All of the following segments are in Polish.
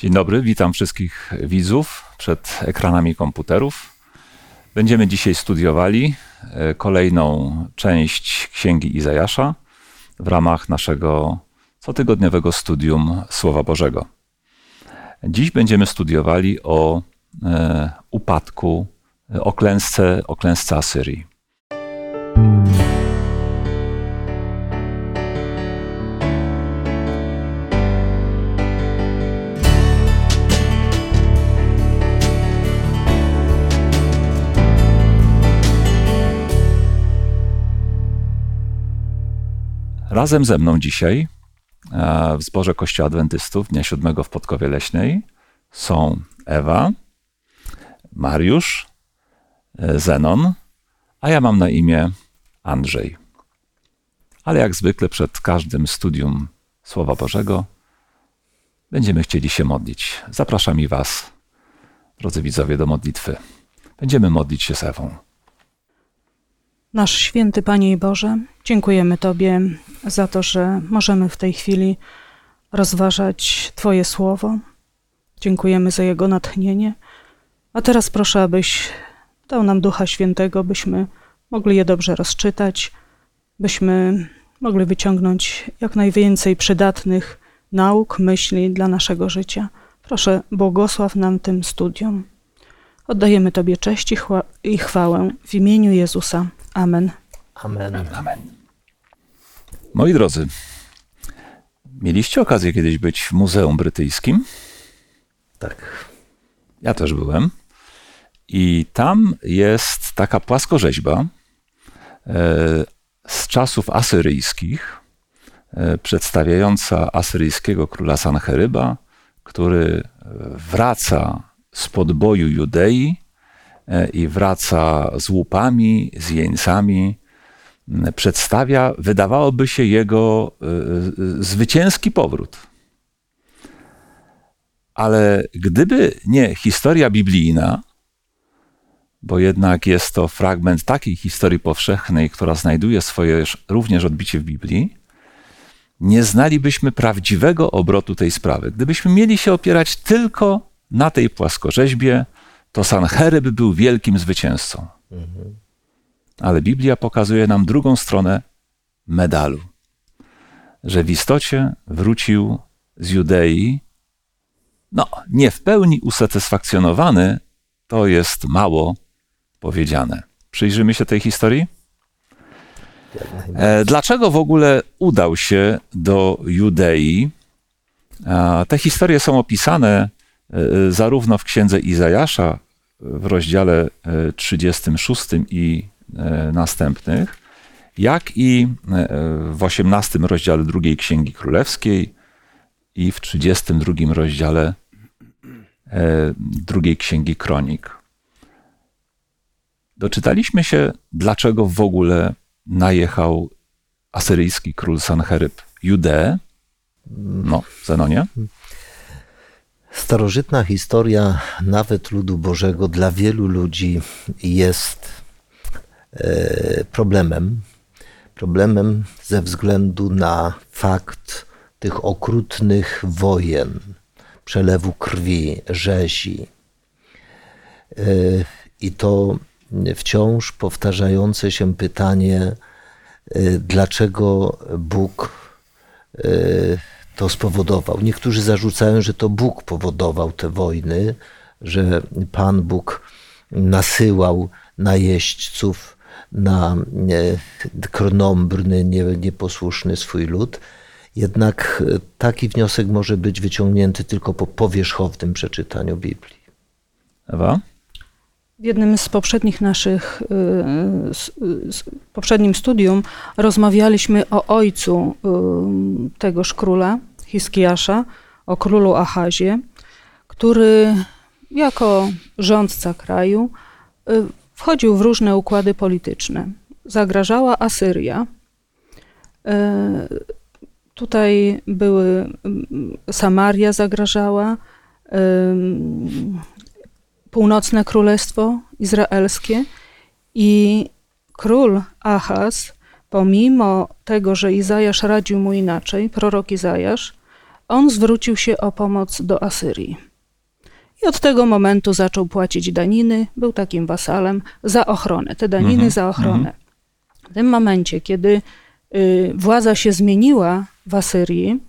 Dzień dobry, witam wszystkich widzów przed ekranami komputerów. Będziemy dzisiaj studiowali e, kolejną część Księgi Izajasza w ramach naszego cotygodniowego studium Słowa Bożego. Dziś będziemy studiowali o e, upadku, e, o klęsce, o klęsce Asyrii. Razem ze mną dzisiaj e, w zborze Kościoła Adwentystów Dnia Siódmego w Podkowie Leśnej są Ewa, Mariusz, e, Zenon, a ja mam na imię Andrzej. Ale jak zwykle przed każdym studium Słowa Bożego będziemy chcieli się modlić. Zapraszam i Was, drodzy widzowie, do modlitwy. Będziemy modlić się z Ewą. Nasz święty Panie i Boże, dziękujemy Tobie za to, że możemy w tej chwili rozważać Twoje słowo. Dziękujemy za jego natchnienie. A teraz proszę, abyś dał nam Ducha Świętego, byśmy mogli je dobrze rozczytać, byśmy mogli wyciągnąć jak najwięcej przydatnych nauk, myśli dla naszego życia. Proszę, błogosław nam tym studium. Oddajemy Tobie cześć i, i chwałę w imieniu Jezusa. Amen. Amen. Amen. Moi drodzy, mieliście okazję kiedyś być w Muzeum Brytyjskim? Tak. Ja też byłem. I tam jest taka płaskorzeźba e, z czasów asyryjskich, e, przedstawiająca asyryjskiego króla Sancheryba, który wraca z podboju Judei e, i wraca z łupami, z jeńcami. Przedstawia, wydawałoby się, jego e, e, zwycięski powrót. Ale gdyby nie historia biblijna, bo jednak jest to fragment takiej historii powszechnej, która znajduje swoje również odbicie w Biblii, nie znalibyśmy prawdziwego obrotu tej sprawy. Gdybyśmy mieli się opierać tylko na tej płaskorzeźbie, to Sancheryb był wielkim zwycięzcą. Ale Biblia pokazuje nam drugą stronę medalu, że w istocie wrócił z Judei no, nie w pełni usatysfakcjonowany, to jest mało powiedziane. Przyjrzymy się tej historii. E, Dlaczego w ogóle udał się do Judei? Te historie są opisane zarówno w księdze Izajasza w rozdziale e, 36 i e, następnych, jak i e, w 18 rozdziale drugiej Księgi Królewskiej i w 32 rozdziale e, drugiej Księgi Kronik. Doczytaliśmy się, dlaczego w ogóle najechał asyryjski król Sancheryb Judeę. No, Zenonie. Starożytna historia nawet ludu Bożego dla wielu ludzi jest e, problemem. Problemem ze względu na fakt tych okrutnych wojen, przelewu krwi, rzezi. E, I to wciąż powtarzające się pytanie, e, dlaczego Bóg to spowodował. Niektórzy zarzucają, że to Bóg powodował te wojny, że Pan Bóg nasyłał najeźdźców na e, krnąbrny, nie- nieposłuszny swój lud. Jednak e, taki wniosek może być wyciągnięty tylko po powierzchownym przeczytaniu Biblii. Ewa? W jednym z poprzednich naszych, y, s- y, s- poprzednim studium rozmawialiśmy o ojcu y, tegoż króla, Hiskiasza, o królu Achazie, który jako rządca kraju y, wchodził w różne układy polityczne. Zagrażała Asyria. Y, Tutaj były, mm, Samaria zagrażała, północne królestwo izraelskie i król Ahaz, pomimo tego, że Izajasz radził mu inaczej, prorok Izajasz, on zwrócił się o pomoc do Asyrii. I od tego momentu zaczął płacić daniny, był takim wasalem za ochronę, te daniny Mhm, za ochronę. W tym momencie, kiedy y, władza się zmieniła w Asyrii,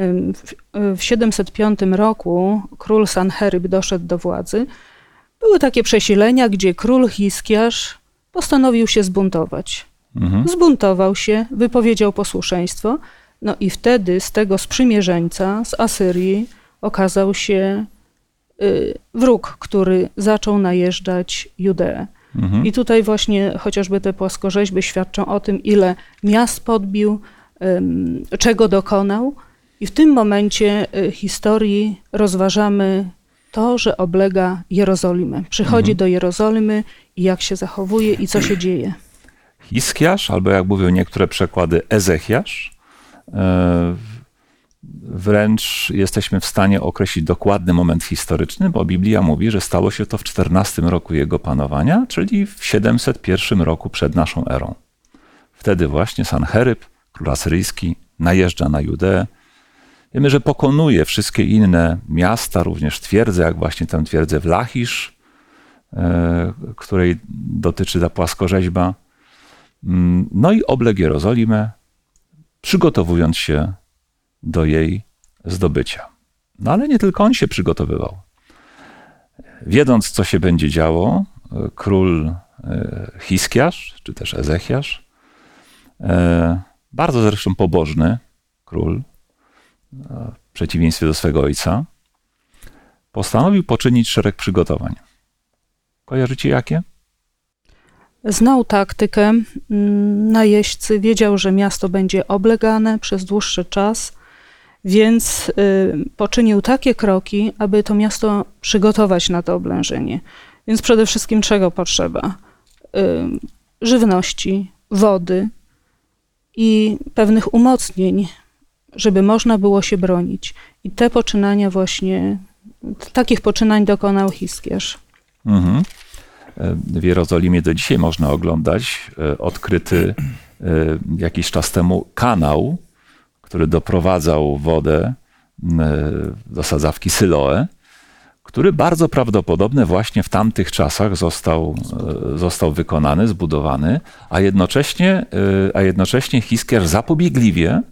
ym, w, w 705 roku król Sancheryb doszedł do władzy, były takie przesilenia, gdzie król Hiskiarz postanowił się zbuntować. Mhm. Zbuntował się, wypowiedział posłuszeństwo, no i wtedy z tego sprzymierzeńca, z Asyrii, okazał się y, wróg, który zaczął najeżdżać Judeę. Mhm. I tutaj właśnie chociażby te płaskorzeźby świadczą o tym, ile miast podbił, czego dokonał. I w tym momencie y, historii rozważamy to, że oblega Jerozolimę. Przychodzi Mhm. do Jerozolimy i jak się zachowuje i co się dzieje. Hiskiasz, albo jak mówią niektóre przekłady, Ezechiasz. E, Wręcz jesteśmy w stanie określić dokładny moment historyczny, bo Biblia mówi, że stało się to w 14 roku jego panowania, czyli w 701 roku przed naszą erą. Wtedy właśnie Sancheryb, król asyryjski, najeżdża na Judeę. Wiemy, że pokonuje wszystkie inne miasta, również twierdzę, jak właśnie tę twierdzę w Lachisz, e, której dotyczy ta płaskorzeźba. Mm, No i obległ Jerozolimę, przygotowując się do jej zdobycia. No ale nie tylko on się przygotowywał. Wiedząc, co się będzie działo, e, król e, Hiskiarz, czy też Ezechiasz, e, bardzo zresztą pobożny król, w przeciwieństwie do swego ojca, postanowił poczynić szereg przygotowań. Kojarzycie jakie? Znał taktykę mm, najeźdźcy, wiedział, że miasto będzie oblegane przez dłuższy czas, więc y, poczynił takie kroki, aby to miasto przygotować na to oblężenie. Więc przede wszystkim czego potrzeba? Y, żywności, wody i pewnych umocnień, żeby można było się bronić. I te poczynania właśnie, takich poczynań dokonał Hiskiarz. Mhm. E, W Jerozolimie do dzisiaj można oglądać e, odkryty e, jakiś czas temu kanał, który doprowadzał wodę do sadzawki Syloe, który bardzo prawdopodobnie właśnie w tamtych czasach został, został wykonany, zbudowany, a jednocześnie, a jednocześnie Hiskiarz zapobiegliwie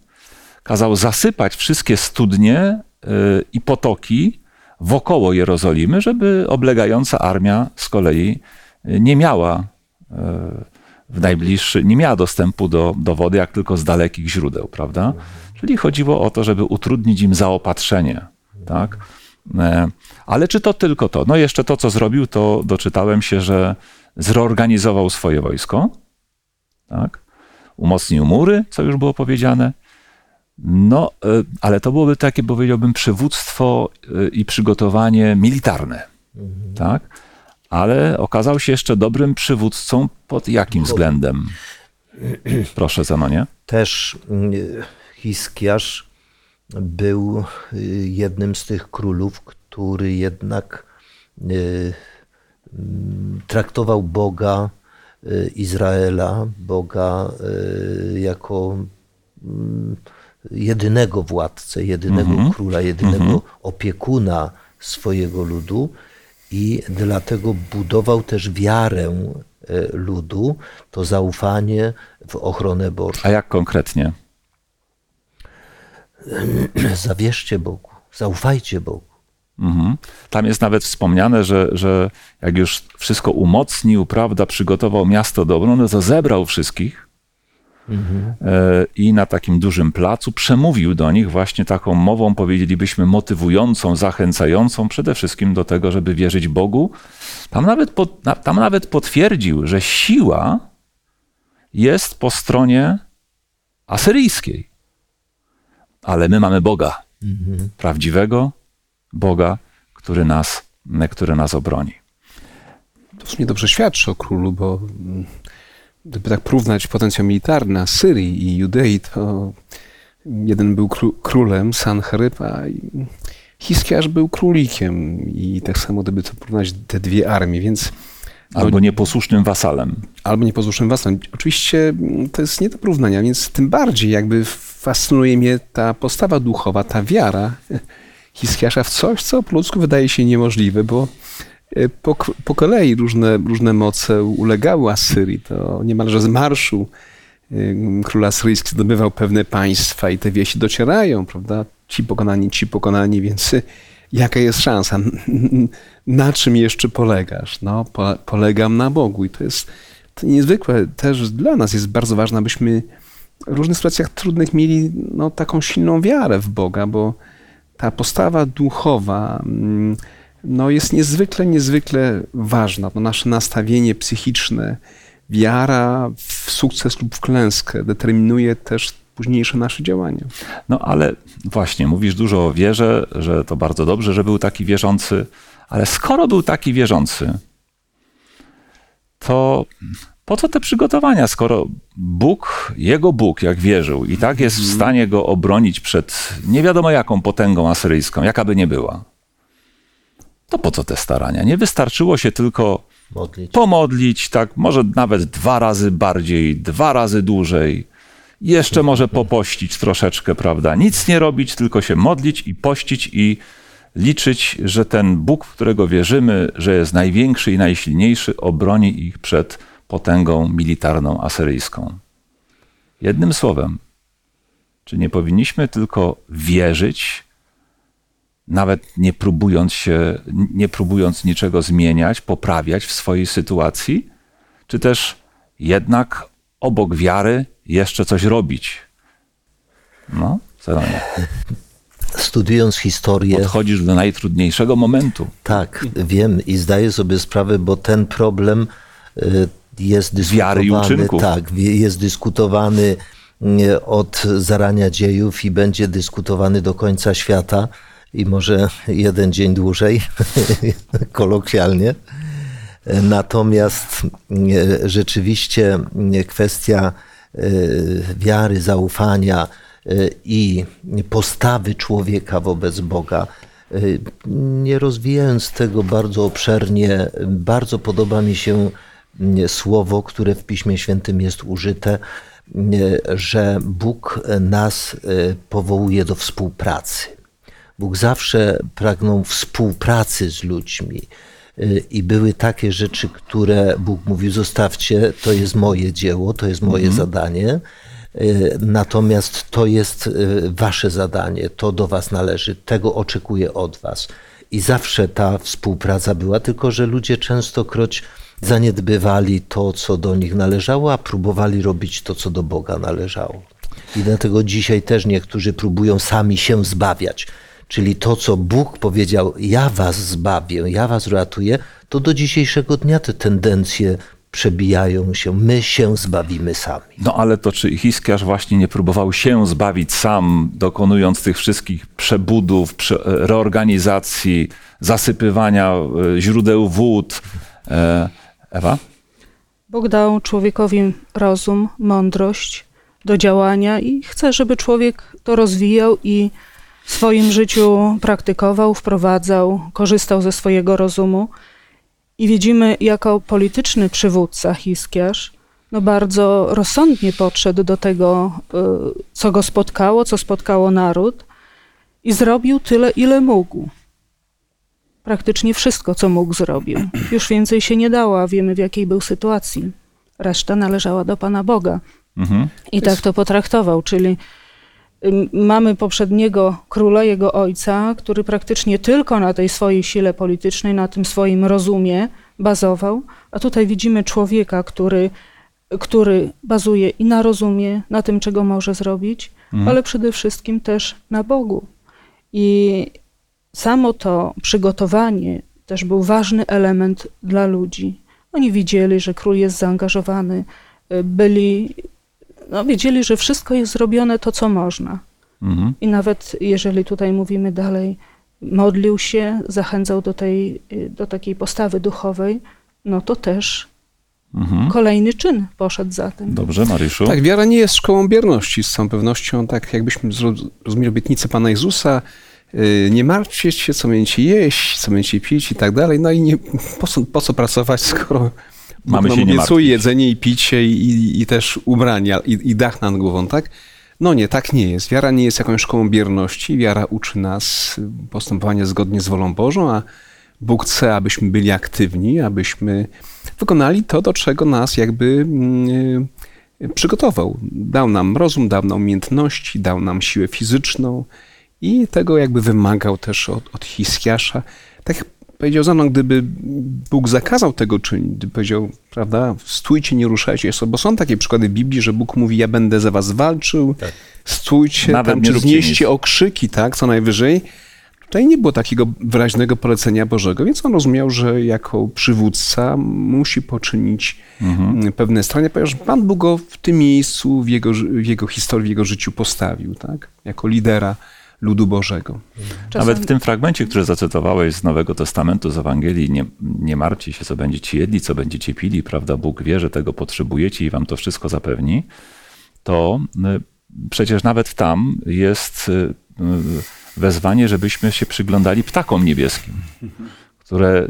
kazał zasypać wszystkie studnie i potoki wokoło Jerozolimy, żeby oblegająca armia z kolei nie miała e, w najbliższy, nie miała dostępu do, do wody, jak tylko z dalekich źródeł, prawda? Czyli chodziło o to, żeby utrudnić im zaopatrzenie, tak? E, Ale czy to tylko to? No jeszcze to, co zrobił, to doczytałem się, że zreorganizował swoje wojsko, tak? Umocnił mury, co już było powiedziane, no, e, ale to byłoby takie, powiedziałbym, przywództwo e, i przygotowanie militarne, tak? Ale okazał się jeszcze dobrym przywódcą pod jakim względem? Proszę, Zanonie. Też y, Hiskiarz był y, jednym z tych królów, który jednak y, mm, traktował Boga y, Izraela, Boga y, jako mm, jedynego władcę, jedynego Mhm. króla, jedynego opiekuna swojego ludu i dlatego budował też wiarę y, ludu, to zaufanie w ochronę Bożą. A jak konkretnie? Zawierzcie Bogu, zaufajcie Bogu. Mhm. Tam jest nawet wspomniane, że, że jak już wszystko umocnił, prawda, przygotował miasto do obrony, to zebrał wszystkich e, i na takim dużym placu przemówił do nich właśnie taką mową, powiedzielibyśmy, motywującą, zachęcającą przede wszystkim do tego, żeby wierzyć Bogu. Tam nawet, tam nawet potwierdził, że siła jest po stronie asyryjskiej. Ale my mamy Boga, prawdziwego Boga, który nas, który nas obroni. To w sumie dobrze świadczy o królu, bo gdyby tak porównać potencjał militarny Asyrii i Judei, to jeden był kró- królem, Sancheryb, a Hiskiarz był królikiem i tak samo gdyby to porównać te dwie armie, więc no, Albo nieposłusznym wasalem. albo nieposłusznym wasalem. Oczywiście mm, to jest nie do porównania, więc tym bardziej jakby fascynuje mnie ta postawa duchowa, ta wiara Hiskiasza w coś, co po ludzku wydaje się niemożliwe, bo po, po kolei różne, różne moce ulegały Asyrii. To niemalże z marszu e, król asyryjski zdobywał pewne państwa i te wieści docierają, prawda? Ci pokonani, ci pokonani, więc jaka jest szansa? Na czym jeszcze polegasz? No, po, polegam na Bogu i to jest to niezwykłe. Też dla nas jest bardzo ważne, abyśmy w różnych sytuacjach trudnych mieli no, taką silną wiarę w Boga, bo ta postawa duchowa mm, no, jest niezwykle, niezwykle ważna. To nasze nastawienie psychiczne, wiara w sukces lub w klęskę determinuje też późniejsze nasze działania. No ale właśnie, mówisz dużo o wierze, że to bardzo dobrze, że był taki wierzący, ale skoro był taki wierzący, to po co te przygotowania, skoro Bóg, jego Bóg, jak wierzył, i tak jest w mhm. stanie go obronić przed nie wiadomo jaką potęgą asyryjską, jaka by nie była? To po co te starania? Nie wystarczyło się tylko Modlić. pomodlić, tak, może nawet dwa razy bardziej, dwa razy dłużej. Jeszcze może popościć troszeczkę, prawda? Nic nie robić, tylko się modlić i pościć i liczyć, że ten Bóg, w którego wierzymy, że jest największy i najsilniejszy, obroni ich przed potęgą militarną asyryjską. Jednym słowem, czy nie powinniśmy tylko wierzyć, nawet nie próbując się, nie próbując niczego zmieniać, poprawiać w swojej sytuacji, czy też jednak obok wiary jeszcze coś robić? No, Zeronie. Studiując historię. Podchodzisz do najtrudniejszego momentu. Tak, wiem i zdaję sobie sprawę, bo ten problem y, jest dyskutowany, tak, jest dyskutowany od zarania dziejów i będzie dyskutowany do końca świata i może jeden dzień dłużej, kolokwialnie. Natomiast rzeczywiście kwestia e, wiary, zaufania e, i postawy człowieka wobec Boga, e, nie rozwijając tego bardzo obszernie, bardzo podoba mi się słowo, które w Piśmie Świętym jest użyte, że Bóg nas e, powołuje do współpracy. Bóg zawsze pragnął współpracy z ludźmi. E, I były takie rzeczy, które Bóg mówił: Zostawcie, to jest moje dzieło, to jest moje mhm. zadanie. E, natomiast to jest wasze zadanie, to do was należy, tego oczekuję od was. I zawsze ta współpraca była, tylko że ludzie częstokroć zaniedbywali to, co do nich należało, a próbowali robić to, co do Boga należało. I dlatego dzisiaj też niektórzy próbują sami się zbawiać. Czyli to, co Bóg powiedział, ja was zbawię, ja was ratuję, to do dzisiejszego dnia te tendencje przebijają się. My się zbawimy sami. No ale to czy Hiskiarz właśnie nie próbował się zbawić sam, dokonując tych wszystkich przebudów, reorganizacji, zasypywania e, źródeł wód, e, Ewa? Bóg dał człowiekowi rozum, mądrość do działania i chce, żeby człowiek to rozwijał i w swoim życiu praktykował, wprowadzał, korzystał ze swojego rozumu. I widzimy, jako polityczny przywódca Hiskiarz, no bardzo rozsądnie podszedł do tego, y, co go spotkało, co spotkało naród i zrobił tyle, ile mógł praktycznie wszystko, co mógł, zrobił. Już więcej się nie dało, a wiemy w jakiej był sytuacji. Reszta należała do Pana Boga. Mhm. I tak to potraktował, czyli mamy poprzedniego króla, jego ojca, który praktycznie tylko na tej swojej sile politycznej, na tym swoim rozumie bazował, a tutaj widzimy człowieka, który, który bazuje i na rozumie, na tym, czego może zrobić, mhm. ale przede wszystkim też na Bogu. I samo to przygotowanie też był ważny element dla ludzi. Oni widzieli, że król jest zaangażowany, y, byli, no, wiedzieli, że wszystko jest zrobione to, co można. Mhm. I nawet jeżeli tutaj mówimy dalej, modlił się, zachęcał do, tej, do takiej postawy duchowej, no to też mhm. kolejny czyn poszedł za tym. Dobrze, Mariuszu. Tak, wiara nie jest szkołą bierności z całą pewnością, tak jakbyśmy zrozumieli obietnicę Pana Jezusa, Y, nie martwcie się, co będziecie jeść, co będziecie pić i tak dalej. No i nie, po, co, po co pracować, skoro mamy się nie jedzenie i picie i, i też ubrania i, i, dach nad głową, tak? No nie, tak nie jest. Wiara nie jest jakąś szkołą bierności. Wiara uczy nas postępowania zgodnie z wolą Bożą, a Bóg chce, abyśmy byli aktywni, abyśmy wykonali to, do czego nas jakby mm, przygotował. Dał nam rozum, dał nam umiejętności, dał nam siłę fizyczną i tego jakby wymagał też od, od Hiskiasza. Tak powiedział za mną, gdyby Bóg zakazał tego czynić, gdyby powiedział, prawda, stójcie, nie ruszajcie, bo są takie przykłady w Biblii, że Bóg mówi, ja będę za was walczył, tak. stójcie, Nawet tam, czy znieście okrzyki, tak, co najwyżej. Tutaj nie było takiego wyraźnego polecenia Bożego, więc on rozumiał, że jako przywódca musi poczynić mhm. pewne strony, ponieważ Pan Bóg go w tym miejscu, w jego, w jego historii, w jego życiu postawił, tak? Jako lidera ludu Bożego. Czasem... Nawet w tym fragmencie, który zacytowałeś z Nowego Testamentu, z Ewangelii, nie, nie martwcie się, co będziecie jedli, co będziecie pili, prawda? Bóg wie, że tego potrzebujecie i wam to wszystko zapewni. To y, przecież nawet tam jest y, y, wezwanie, żebyśmy się przyglądali ptakom niebieskim, które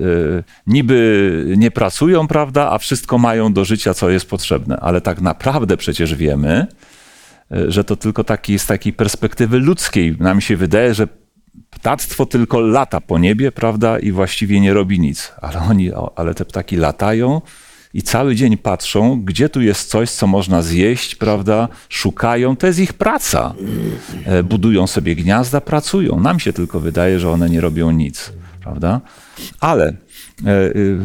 niby nie pracują, prawda, a wszystko mają do życia, co jest potrzebne. Ale tak naprawdę przecież wiemy, że to tylko taki, z takiej perspektywy ludzkiej. Nam się wydaje, że ptactwo tylko lata po niebie, prawda, i właściwie nie robi nic. Ale oni, ale te ptaki latają i cały dzień patrzą, gdzie tu jest coś, co można zjeść, prawda, szukają. To jest ich praca. E, budują sobie gniazda, pracują. Nam się tylko wydaje, że one nie robią nic, prawda. Ale e, y,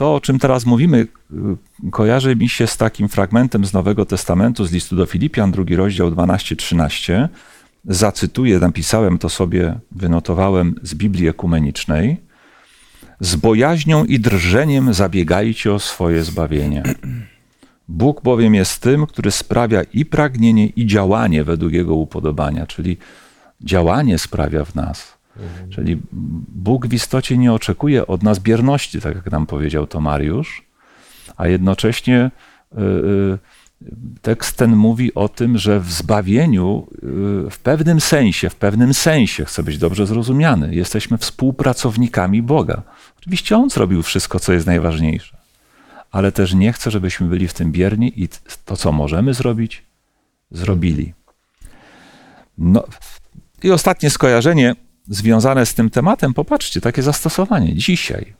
to, o czym teraz mówimy, y, kojarzy mi się z takim fragmentem z Nowego Testamentu, z listu do Filipian, drugi rozdział 12-13. Zacytuję, napisałem to sobie, wynotowałem z Biblii Ekumenicznej. Z bojaźnią i drżeniem zabiegajcie o swoje zbawienie. Bóg bowiem jest tym, który sprawia i pragnienie, i działanie według Jego upodobania, czyli działanie sprawia w nas Czyli Bóg w istocie nie oczekuje od nas bierności, tak jak nam powiedział to Mariusz, a jednocześnie y, y, tekst ten mówi o tym, że w zbawieniu y, w pewnym sensie, w pewnym sensie, chcę być dobrze zrozumiany, jesteśmy współpracownikami Boga. Oczywiście On zrobił wszystko, co jest najważniejsze, ale też nie chce, żebyśmy byli w tym bierni i to, co możemy zrobić, zrobili. No, I ostatnie skojarzenie związane z tym tematem, popatrzcie, takie zastosowanie dzisiaj.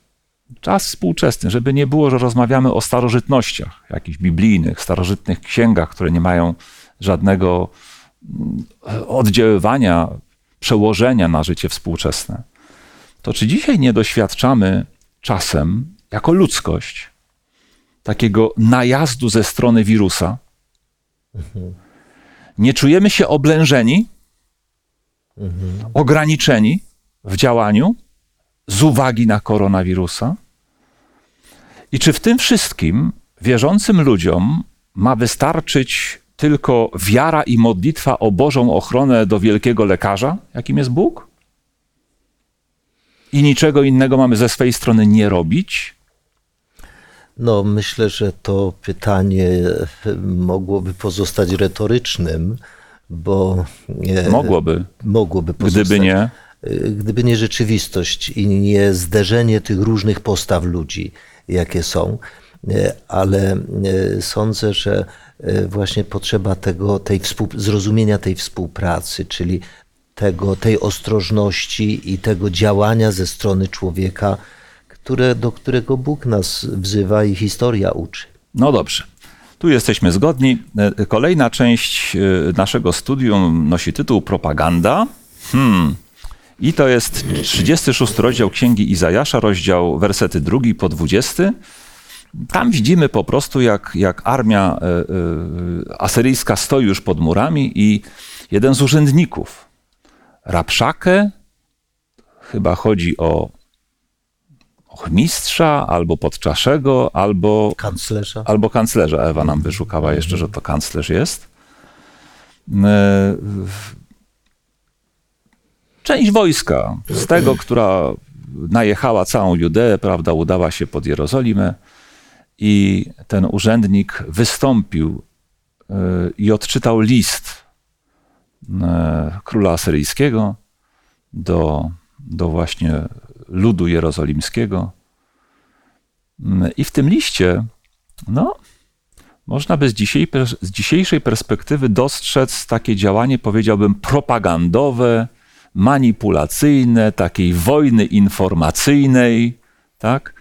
Czas współczesny, żeby nie było, że rozmawiamy o starożytnościach, jakichś biblijnych, starożytnych księgach, które nie mają żadnego mm, oddziaływania, przełożenia na życie współczesne. To czy dzisiaj nie doświadczamy czasem, jako ludzkość, takiego najazdu ze strony wirusa? Mhm. Nie czujemy się oblężeni? Ograniczeni w działaniu z uwagi na koronawirusa? I czy w tym wszystkim wierzącym ludziom ma wystarczyć tylko wiara i modlitwa o Bożą ochronę do wielkiego lekarza, jakim jest Bóg? I niczego innego mamy ze swojej strony nie robić? No, myślę, że to pytanie mogłoby pozostać retorycznym, bo mogłoby, mogłoby pozostać, gdyby nie y, gdyby nie rzeczywistość i nie zderzenie tych różnych postaw ludzi, jakie są, y, ale sądzę, że właśnie potrzeba tego, tej zrozumienia tej współpracy, czyli tego, tej ostrożności i tego działania ze strony człowieka, które, do którego Bóg nas wzywa i historia uczy. No dobrze. Tu jesteśmy zgodni. E, kolejna część e, naszego studium nosi tytuł Propaganda. Hmm. I to jest 36 rozdział Księgi Izajasza, rozdział wersety drugi po 20. Tam widzimy po prostu, jak, jak armia e, asyryjska stoi już pod murami i jeden z urzędników, Rapszakę, chyba chodzi o ochmistrza, albo podczaszego, albo kanclerza. Albo kanclerza. Ewa nam wyszukała jeszcze, że to kanclerz jest. E, część wojska, z tego, która najechała całą Judeę, prawda, udała się pod Jerozolimę i ten urzędnik wystąpił e, i odczytał list e, króla asyryjskiego do, do właśnie ludu jerozolimskiego. I w tym liście, no, można by z, z dzisiejszej perspektywy dostrzec takie działanie, powiedziałbym, propagandowe, manipulacyjne, takiej wojny informacyjnej, tak?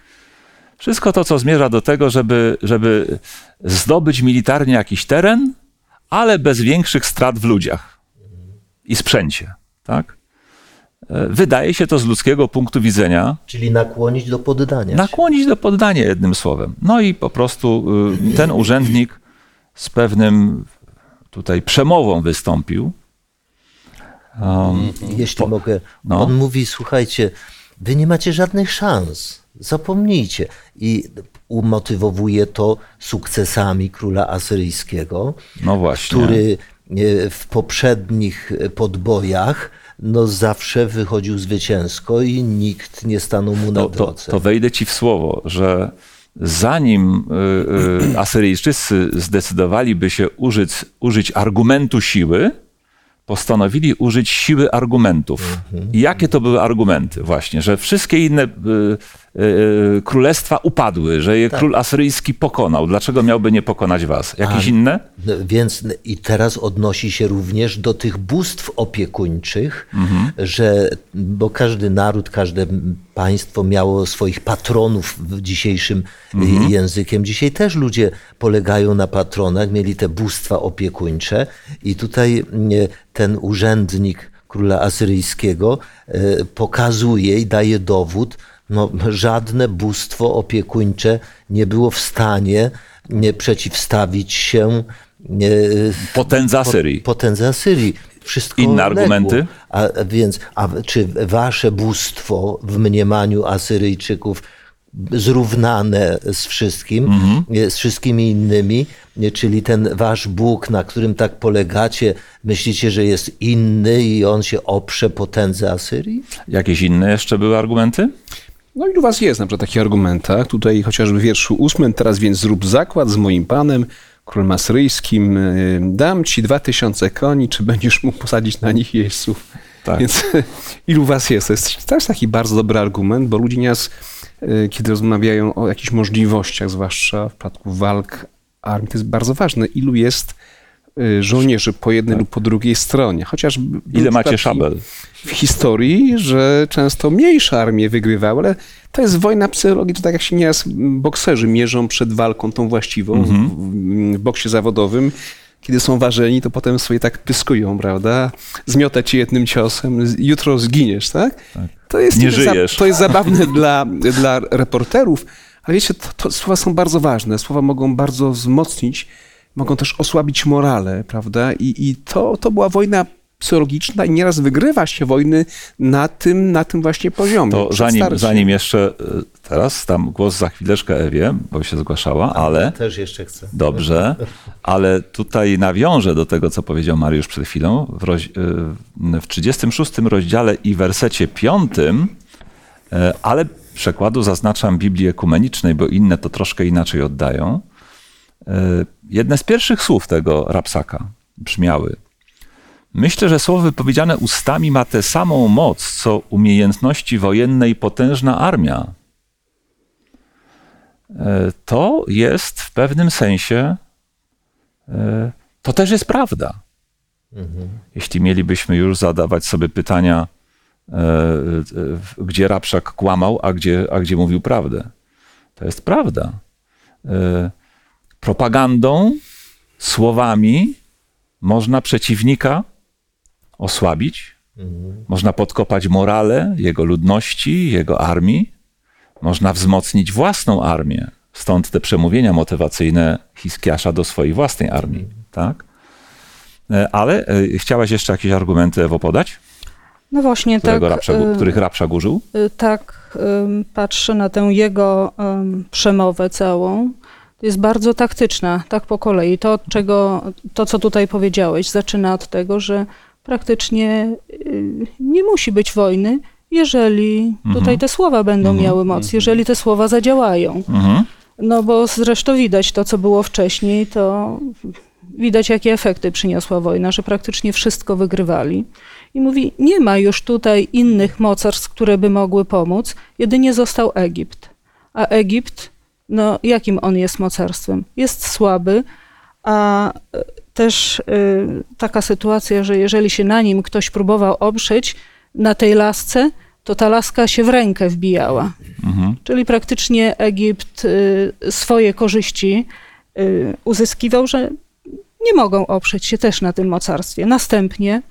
Wszystko to, co zmierza do tego, żeby, żeby zdobyć militarnie jakiś teren, ale bez większych strat w ludziach i sprzęcie, tak? E, wydaje się to z ludzkiego punktu widzenia. Czyli nakłonić do poddania. Nakłonić do poddania, jednym słowem. No i po prostu y, ten urzędnik z pewnym tutaj przemową wystąpił. Um, Jeśli po, mogę, no. on mówi: Słuchajcie, wy nie macie żadnych szans, zapomnijcie. I umotywowuje to sukcesami króla asyryjskiego, no właśnie. który e, w poprzednich podbojach no zawsze wychodził zwycięsko i nikt nie stanął mu na to, drodze. To, to wejdę ci w słowo, że zanim y, y, Asyryjczycy zdecydowaliby się użyć, użyć argumentu siły, postanowili użyć siły argumentów. Mhm. I jakie to były argumenty? Właśnie, że wszystkie inne y, y, y, królestwa upadły, że je tak. król asyryjski pokonał. Dlaczego miałby nie pokonać was? Jakieś A, inne? No, więc i teraz odnosi się również do tych bóstw opiekuńczych, mhm. że, bo każdy naród, każde państwo miało swoich patronów dzisiejszym mhm. językiem. Dzisiaj też ludzie polegają na patronach, mieli te bóstwa opiekuńcze i tutaj ten urzędnik króla asyryjskiego pokazuje i daje dowód, no, żadne bóstwo opiekuńcze nie było w stanie nie przeciwstawić się nie, potędze Asyrii. Potędze Asyrii. Wszystko Inne legło. argumenty? A więc, a czy wasze bóstwo w mniemaniu Asyryjczyków zrównane z wszystkim, mhm. z wszystkimi innymi, czyli ten wasz Bóg, na którym tak polegacie, myślicie, że jest inny i on się oprze potędze Asyrii? Jakieś inne jeszcze były argumenty? No i u was jest na przykład taki argumentach, tutaj chociażby w wierszu ósmym, teraz więc zrób zakład z moim panem, królem asyryjskim, y, dam ci dwa tysiące koni, czy będziesz mógł posadzić na nich jeźdźców? Tak. Więc ilu was jest? To jest też taki bardzo dobry argument, bo ludzie nieraz Y, kiedy rozmawiają o jakichś możliwościach, zwłaszcza w przypadku walk armii, to jest bardzo ważne, ilu jest żołnierzy po jednej tak. lub po drugiej stronie. Chociaż Ile macie szabel? W historii, że często mniejsze armie wygrywały, ale to jest wojna psychologiczna, tak jak się nieraz bokserzy mierzą przed walką tą właściwą mhm. w, w boksie zawodowym kiedy są ważeni, to potem sobie tak pyskują, prawda? Zmiotę ci jednym ciosem, jutro zginiesz, tak? tak. To jest, Nie żyjesz. Za, to jest zabawne dla, dla reporterów, ale wiecie, to, to słowa są bardzo ważne. Słowa mogą bardzo wzmocnić, mogą też osłabić morale, prawda? I, i to, to była wojna psychologiczna i nieraz wygrywa się wojny na tym, na tym właśnie poziomie. To zanim, zanim jeszcze e, teraz dam głos za chwileczkę Ewie, bo się zgłaszała, ale... Ja też jeszcze chcę. Dobrze, ale tutaj nawiążę do tego, co powiedział Mariusz przed chwilą. W, roz, e, w 36 rozdziale i wersecie 5, e, ale przekładu zaznaczam Biblii ekumenicznej, bo inne to troszkę inaczej oddają. Jedne z pierwszych słów tego rapsaka brzmiały – Myślę, że słowo wypowiedziane ustami ma tę samą moc, co umiejętności wojenne i potężna armia. E, to jest w pewnym sensie, e, to też jest prawda. Mhm. Jeśli mielibyśmy już zadawać sobie pytania, e, gdzie Rapszak kłamał, a gdzie, a gdzie mówił prawdę. To jest prawda. Propagandą, słowami można przeciwnika osłabić, mhm. można podkopać morale jego ludności, jego armii, można wzmocnić własną armię. Stąd te przemówienia motywacyjne Hiskiasza do swojej własnej armii. Tak? E, ale e, chciałaś jeszcze jakieś argumenty, Ewo, podać? No właśnie, tak. Rapsza, y, których Rapszak użył? Y, tak, patrzę na tę jego przemowę całą. Jest bardzo taktyczna, tak po kolei. To, czego, to, co tutaj powiedziałeś, zaczyna od tego, że praktycznie y, nie musi być wojny, jeżeli mhm. tutaj te słowa będą mhm. miały moc, mhm. jeżeli te słowa zadziałają. Mhm. No bo zresztą widać to, co było wcześniej, to widać, jakie efekty przyniosła wojna, że praktycznie wszystko wygrywali. I mówi, nie ma już tutaj innych mocarstw, które by mogły pomóc, jedynie został Egipt. A Egipt no jakim on jest mocarstwem? Jest słaby, a e, też y, taka sytuacja, że jeżeli się na nim ktoś próbował oprzeć, na tej lasce, to ta laska się w rękę wbijała. Mhm. Czyli praktycznie Egipt y, swoje korzyści y, uzyskiwał, że nie mogą oprzeć się też na tym mocarstwie. Następnie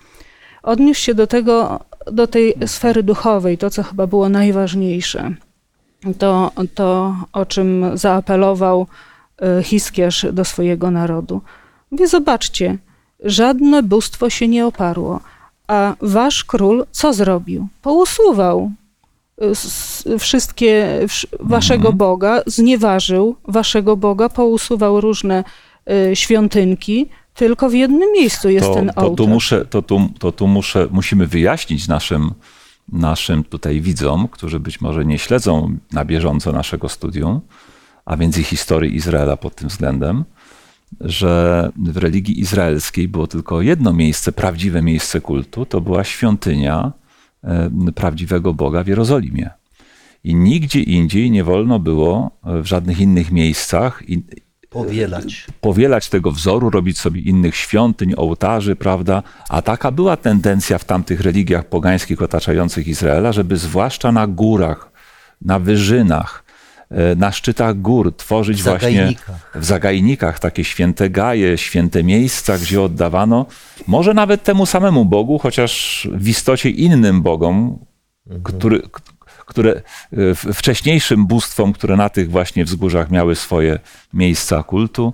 odniósł się do tego, do tej sfery duchowej, to co chyba było najważniejsze. To, to o czym zaapelował y, Hiskiarz do swojego narodu. Mówi, zobaczcie, żadne bóstwo się nie oparło, a wasz król co zrobił? Pousuwał s- wszystkie wsz- waszego Boga, znieważył waszego Boga, pousuwał różne y, świątynki, tylko w jednym miejscu jest to, ten to, tu ołtarz. muszę, to, tu, to tu muszę, musimy wyjaśnić naszym, naszym tutaj widzom, którzy być może nie śledzą na bieżąco naszego studium, a więc i historii Izraela pod tym względem, że w religii izraelskiej było tylko jedno miejsce, prawdziwe miejsce kultu, to była świątynia e, prawdziwego Boga w Jerozolimie. I nigdzie indziej nie wolno było e, w żadnych innych miejscach Powielać. powielać tego wzoru, robić sobie innych świątyń, ołtarzy, prawda? A taka była tendencja w tamtych religiach pogańskich otaczających Izraela, żeby zwłaszcza na górach, na wyżynach, e, na szczytach gór tworzyć W właśnie w zagajnikach takie święte gaje, święte miejsca, gdzie oddawano może nawet temu samemu Bogu, chociaż w istocie innym Bogom, który, k- które e, wcześniejszym bóstwom, które na tych właśnie wzgórzach miały swoje miejsca kultu,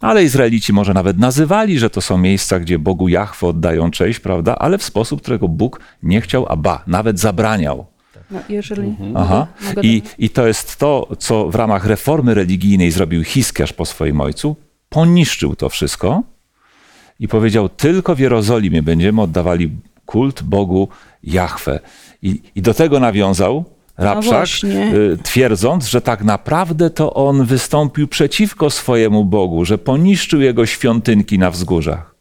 ale Izraelici może nawet nazywali, że to są miejsca, gdzie Bogu Jahwe oddają cześć, prawda? Ale w sposób, którego Bóg nie chciał, a ba, nawet zabraniał. No, jeżeli Aha. mogę, mogę I, I to jest to, co w ramach reformy religijnej zrobił Hiskiarz po swoim ojcu. Poniszczył to wszystko i powiedział, tylko w Jerozolimie będziemy oddawali kult Bogu Jahwe. I, i do tego nawiązał Rabszak, właśnie. y, twierdząc, że tak naprawdę to on wystąpił przeciwko swojemu Bogu, że poniszczył jego świątynki na wzgórzach.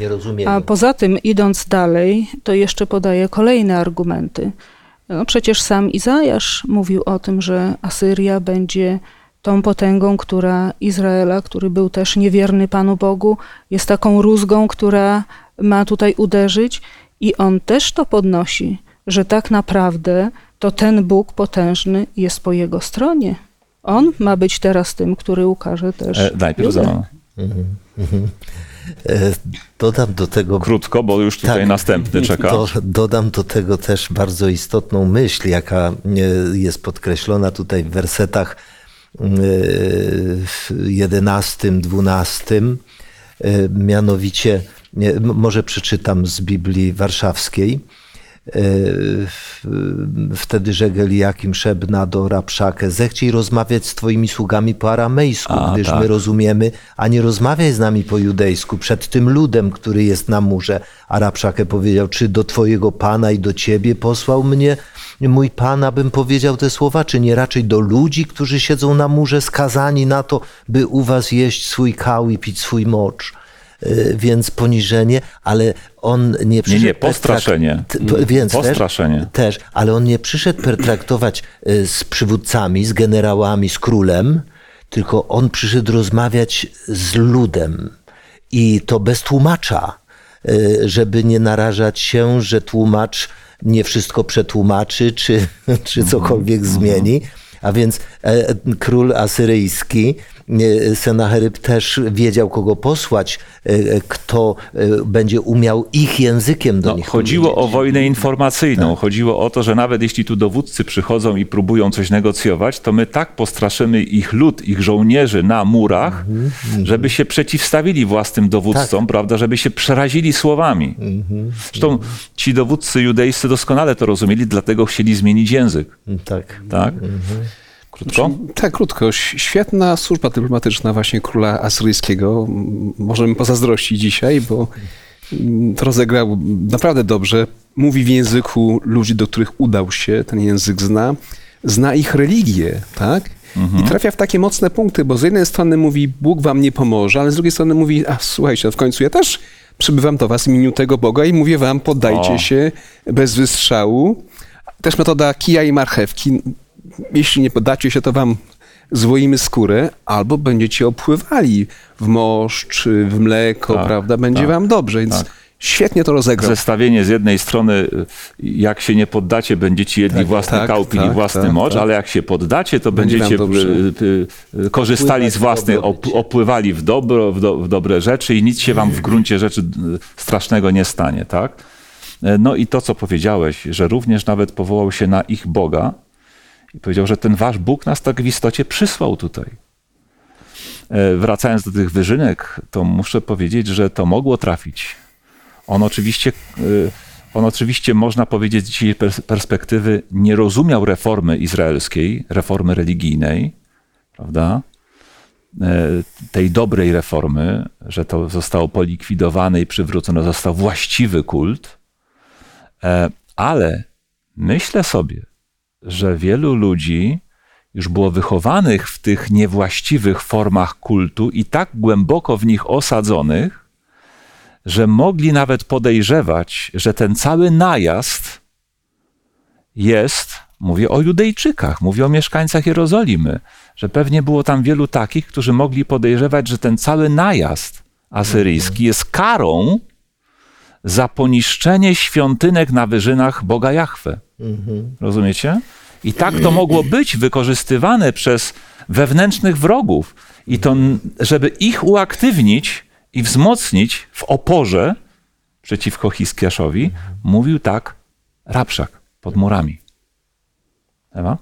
Nie rozumiem. A poza tym, idąc dalej, to jeszcze podaje kolejne argumenty. No przecież sam Izajasz mówił o tym, że Asyria będzie tą potęgą, która Izraela, który był też niewierny Panu Bogu, jest taką rózgą, która ma tutaj uderzyć i on też to podnosi, że tak naprawdę to ten Bóg potężny jest po jego stronie. On ma być teraz tym, który ukaże też. E, najpierw za, E, Dodam do tego krótko, bo już tutaj Tak. następny czeka. Do, dodam do tego też bardzo istotną myśl, jaka e, jest podkreślona tutaj w wersetach e, 11, 12. E, Mianowicie, nie, może przeczytam z Biblii Warszawskiej. E, Wtedy rzekł Eliakim Szebna do Rabszakę, zechciej rozmawiać z twoimi sługami po aramejsku, A, gdyż tak. my rozumiemy, a nie rozmawiaj z nami po judejsku, przed tym ludem, który jest na murze. A Rabszakę powiedział, czy do twojego pana i do ciebie posłał mnie mój pan, abym powiedział te słowa, czy nie raczej do ludzi, którzy siedzą na murze, skazani na to, by u was jeść swój kał i pić swój mocz. E, Więc poniżenie, ale on nie przyszedł... nie, postraszenie. T- p- Więc Postraszenie. Też, też, ale on nie przyszedł pertraktować y, z przywódcami, z generałami, z królem, tylko on przyszedł rozmawiać z ludem i to bez tłumacza, y, żeby nie narażać się, że tłumacz nie wszystko przetłumaczy, czy, czy cokolwiek zmieni. A więc e, król asyryjski, Senacheryb też wiedział, kogo posłać, e, e, kto e, będzie umiał ich językiem do No, nich chodziło o wojnę informacyjną. Tak. Chodziło o to, że nawet jeśli tu dowódcy przychodzą i próbują coś negocjować, to my tak postraszymy ich lud, ich żołnierzy na murach, Mhm, żeby się przeciwstawili własnym dowódcom, Tak. prawda, żeby się przerazili słowami. Mhm, Zresztą ci dowódcy judejscy doskonale to rozumieli, dlatego chcieli zmienić język. Tak. Tak? Krótko? Tak, krótko. Świetna służba dyplomatyczna właśnie króla asyryjskiego. Możemy pozazdrościć dzisiaj, bo mm, to rozegrał naprawdę dobrze. Mówi w języku ludzi, do których udał się, ten język zna. Zna ich religię, tak? I trafia w takie mocne punkty, bo z jednej strony mówi, Bóg wam nie pomoże, ale z drugiej strony mówi, a słuchajcie, no w końcu ja też przybywam do was w imieniu tego Boga i mówię wam, poddajcie O. się bez wystrzału. Też metoda kija i marchewki. Jeśli nie poddacie się, to wam złoimy skórę, albo będziecie opływali w moszcz, w mleko, Tak, prawda? Będzie tak, wam dobrze, więc tak. świetnie to rozegrał. Zestawienie z jednej strony, y, jak się nie poddacie, będziecie jedli Tak, własny tak, kałpin i tak, własny tak, mocz, ale jak się poddacie, to Będzie będziecie y, y, korzystali Opływać z własnych, op, opływali w, dobro, w, do, w dobre rzeczy i nic się wam w gruncie rzeczy strasznego nie stanie, tak? E, No i to, co powiedziałeś, że również nawet powołał się na ich Boga powiedział, że ten wasz Bóg nas tak w istocie przysłał tutaj. E, Wracając do tych wyżynek, to muszę powiedzieć, że to mogło trafić. On oczywiście, y, on oczywiście można powiedzieć z dzisiejszej pers- perspektywy, nie rozumiał reformy izraelskiej, reformy religijnej, prawda? E, Tej dobrej reformy, że to zostało polikwidowane i przywrócone został właściwy kult. E, Ale myślę sobie, że wielu ludzi już było wychowanych w tych niewłaściwych formach kultu i tak głęboko w nich osadzonych, że mogli nawet podejrzewać, że ten cały najazd jest, mówię o Judejczykach, mówię o mieszkańcach Jerozolimy, że pewnie było tam wielu takich, którzy mogli podejrzewać, że ten cały najazd asyryjski jest karą za poniszczenie świątynek na wyżynach Boga Jahwe. Rozumiecie? I tak to mogło być wykorzystywane przez wewnętrznych wrogów. I to, żeby ich uaktywnić i wzmocnić w oporze przeciwko Hiskiaszowi, mówił tak Rabszak pod murami. Ewa?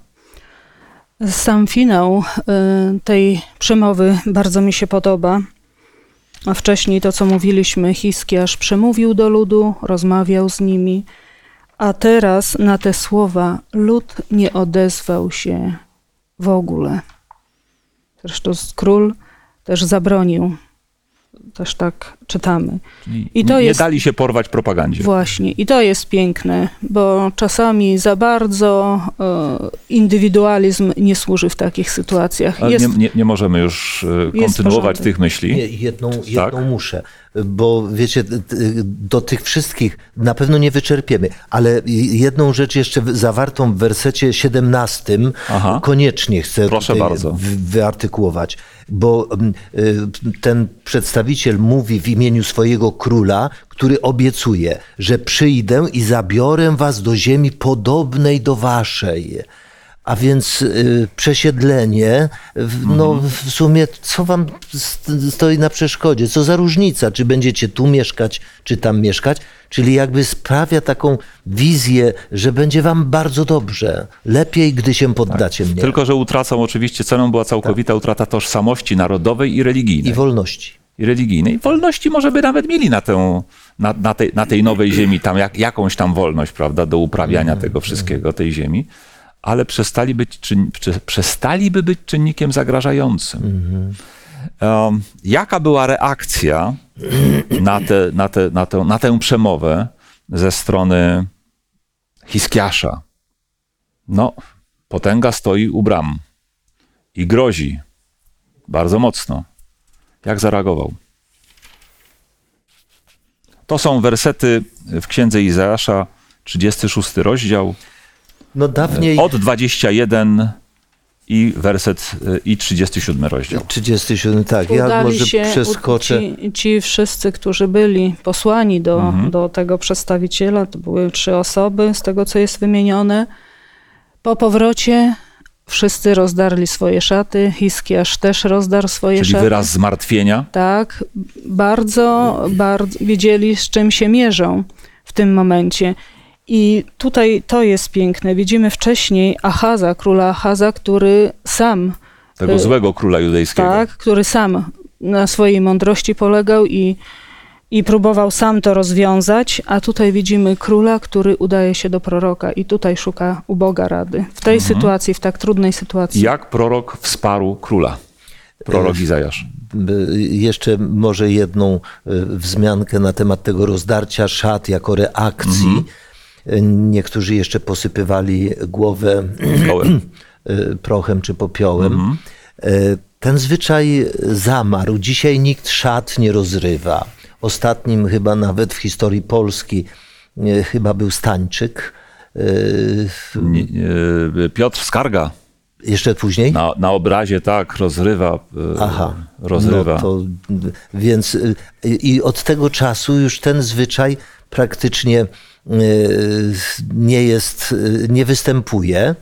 Sam finał y, tej przemowy bardzo mi się podoba. A wcześniej to, co mówiliśmy, Hiskiasz przemówił do ludu, rozmawiał z nimi, a teraz na te słowa lud nie odezwał się w ogóle. Zresztą król też zabronił. Też tak czytamy. Czyli I to nie jest- dali się porwać propagandzie. Właśnie, i to jest piękne, bo czasami za bardzo e, indywidualizm nie służy w takich sytuacjach. Ale Jest, nie, nie, nie możemy już e, kontynuować tych myśli. Nie, jedną, Tak. jedną muszę, bo wiecie, do tych wszystkich na pewno nie wyczerpiemy, ale jedną rzecz jeszcze zawartą w wersecie 17 Aha. koniecznie chcę Proszę bardzo. wy- wyartykułować, bo mm, y, ten przedstawiciel mówi w imieniu swojego króla, który obiecuje, że przyjdę i zabiorę was do ziemi podobnej do waszej. A więc y, przesiedlenie, w- no Mhm. w sumie co wam st- stoi na przeszkodzie? Co za różnica, czy będziecie tu mieszkać, czy tam mieszkać? Czyli jakby sprawia taką wizję, że będzie wam bardzo dobrze, lepiej, gdy się poddacie mnie. Tak. Tylko, że utracą oczywiście, ceną była całkowita utrata tożsamości narodowej i religijnej. I wolności. Religijnej. Wolności może by nawet mieli na, tę, na, na, tej, na tej nowej ziemi, tam jak, jakąś tam wolność, prawda, do uprawiania tego wszystkiego, tej ziemi, ale przestali być, czyn, prze, przestaliby być czynnikiem zagrażającym. Um, jaka była reakcja na, te, na, te, na, tę, na tę przemowę ze strony Hiskiasza? No, potęga stoi u bram i grozi bardzo mocno. Jak zareagował? To są wersety w księdze Izajasza, 36 rozdział, No dawniej... od 21 i werset i 37 rozdział. 37, tak. Ja udali może się przeskoczę. Ci, ci wszyscy, którzy byli posłani do, Mhm. do tego przedstawiciela, to były trzy osoby z tego, co jest wymienione. Po powrocie wszyscy rozdarli swoje szaty, Hiskiasz też rozdarł swoje Czyli szaty. wyraz zmartwienia. Tak, bardzo, bardzo wiedzieli, z czym się mierzą w tym momencie. I tutaj to jest piękne. Widzimy wcześniej Achaza, króla Achaza, który sam, Tego Y, złego króla judejskiego. tak, który sam na swojej mądrości polegał i, i próbował sam to rozwiązać, a tutaj widzimy króla, który udaje się do proroka i tutaj szuka u Boga rady. W tej sytuacji, w tak trudnej sytuacji. Jak prorok wsparł króla? Prorok Izajasz. Y, Jeszcze może jedną y, wzmiankę na temat tego rozdarcia szat jako reakcji. Mhm. Niektórzy jeszcze posypywali głowę y, prochem czy popiołem. Mhm. Ten zwyczaj zamarł. Dzisiaj nikt szat nie rozrywa. Ostatnim chyba nawet w historii Polski y, chyba był Stańczyk. Nie- e, Piotr Skarga. Jeszcze później? Na, na obrazie tak rozrywa. e, Aha. Rozrywa. No to, więc i od tego czasu już ten zwyczaj praktycznie nie jest, nie występuje.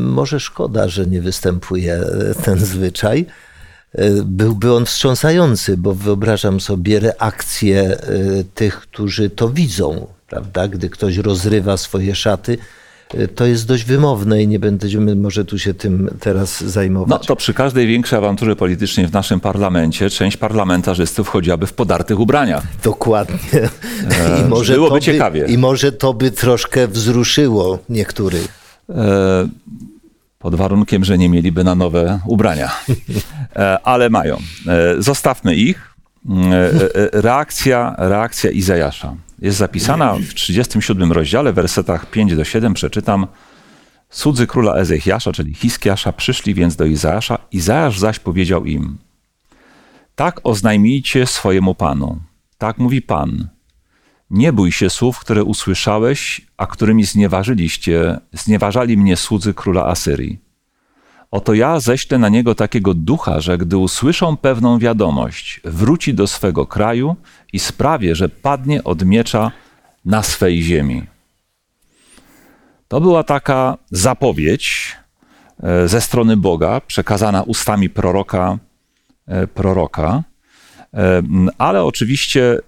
Może szkoda, że nie występuje ten zwyczaj. Byłby on wstrząsający, bo wyobrażam sobie reakcję y, tych, którzy to widzą, prawda? Gdy ktoś rozrywa swoje szaty, y, to jest dość wymowne i nie będziemy może tu się tym teraz zajmować. No to przy każdej większej awanturze politycznej w naszym parlamencie część parlamentarzystów chodziłaby w podartych ubraniach. Dokładnie. I byłoby to by, ciekawie. I może to by troszkę wzruszyło niektórych. E, pod warunkiem, że nie mieliby na nowe ubrania. E, ale mają. E, zostawmy ich. E, reakcja, reakcja Izajasza jest zapisana w 37 rozdziale, wersetach 5 do 7 przeczytam. Cudzy króla Ezechiasza, czyli Hiskiasza, przyszli więc do Izajasza. Izajasz zaś powiedział im, tak oznajmijcie swojemu panu. Tak mówi pan. Nie bój się słów, które usłyszałeś, a którymi znieważyliście, znieważali mnie słudzy króla Asyrii. Oto ja ześlę na niego takiego ducha, że gdy usłyszą pewną wiadomość, wróci do swego kraju i sprawię, że padnie od miecza na swej ziemi. To była taka zapowiedź e, ze strony Boga, przekazana ustami proroka, e, proroka. E, Ale oczywiście e,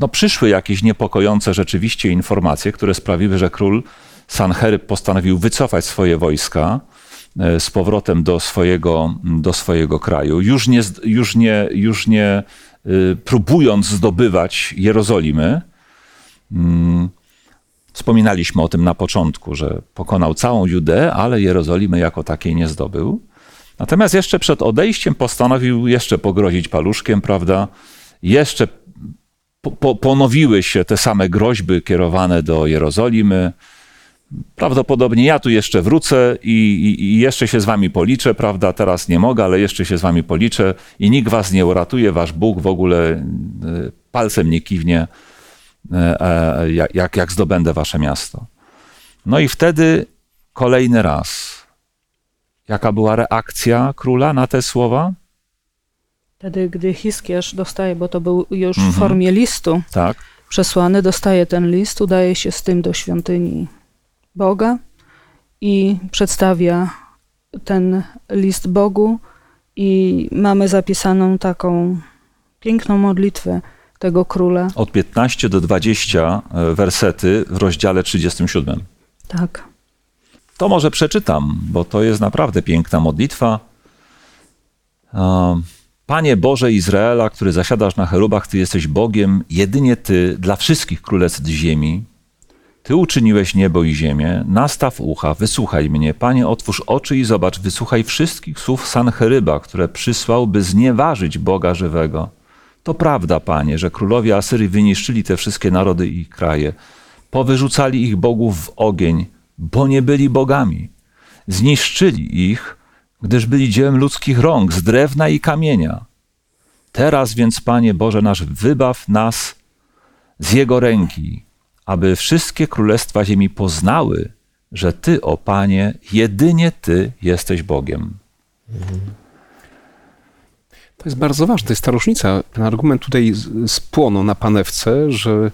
no, przyszły jakieś niepokojące rzeczywiście informacje, które sprawiły, że król Sancheryb postanowił wycofać swoje wojska e, z powrotem do swojego, do swojego kraju, już nie, już nie, już nie e, próbując zdobywać Jerozolimy. Mm, Wspominaliśmy o tym na początku, że pokonał całą Judeę, ale Jerozolimy jako takiej nie zdobył. Natomiast jeszcze przed odejściem postanowił jeszcze pogrozić paluszkiem, prawda? Jeszcze po, po, ponowiły się te same groźby kierowane do Jerozolimy. Prawdopodobnie ja tu jeszcze wrócę i, i, i jeszcze się z wami policzę, prawda? Teraz nie mogę, ale jeszcze się z wami policzę i nikt was nie uratuje, wasz Bóg w ogóle e, palcem nie kiwnie, e, e, jak- jak, jak zdobędę wasze miasto. No i wtedy kolejny raz. Jaka była reakcja króla na te słowa? Wtedy, gdy Hiskiarz dostaje, bo to był już Mhm. w formie listu Tak. przesłany, dostaje ten list, udaje się z tym do świątyni Boga i przedstawia ten list Bogu i mamy zapisaną taką piękną modlitwę tego króla. Od 15 do 20 e, wersety w rozdziale 37. Tak. To może przeczytam, bo to jest naprawdę piękna modlitwa. Panie Boże Izraela, który zasiadasz na cherubach, Ty jesteś Bogiem, jedynie Ty dla wszystkich królestw ziemi. Ty uczyniłeś niebo i ziemię, nastaw ucha, wysłuchaj mnie. Panie, otwórz oczy i zobacz, wysłuchaj wszystkich słów Sancheryba, które przysłał, by znieważyć Boga żywego. To prawda, Panie, że królowie Asyrii wyniszczyli te wszystkie narody i kraje. Powyrzucali ich bogów w ogień, bo nie byli bogami. Zniszczyli ich, gdyż byli dziełem ludzkich rąk, z drewna i kamienia. Teraz więc, Panie Boże nasz, wybaw nas z Jego ręki, aby wszystkie królestwa ziemi poznały, że Ty, o Panie, jedynie Ty jesteś Bogiem. To jest bardzo ważne, to jest ta różnica. Ten argument tutaj spłonął na panewce, że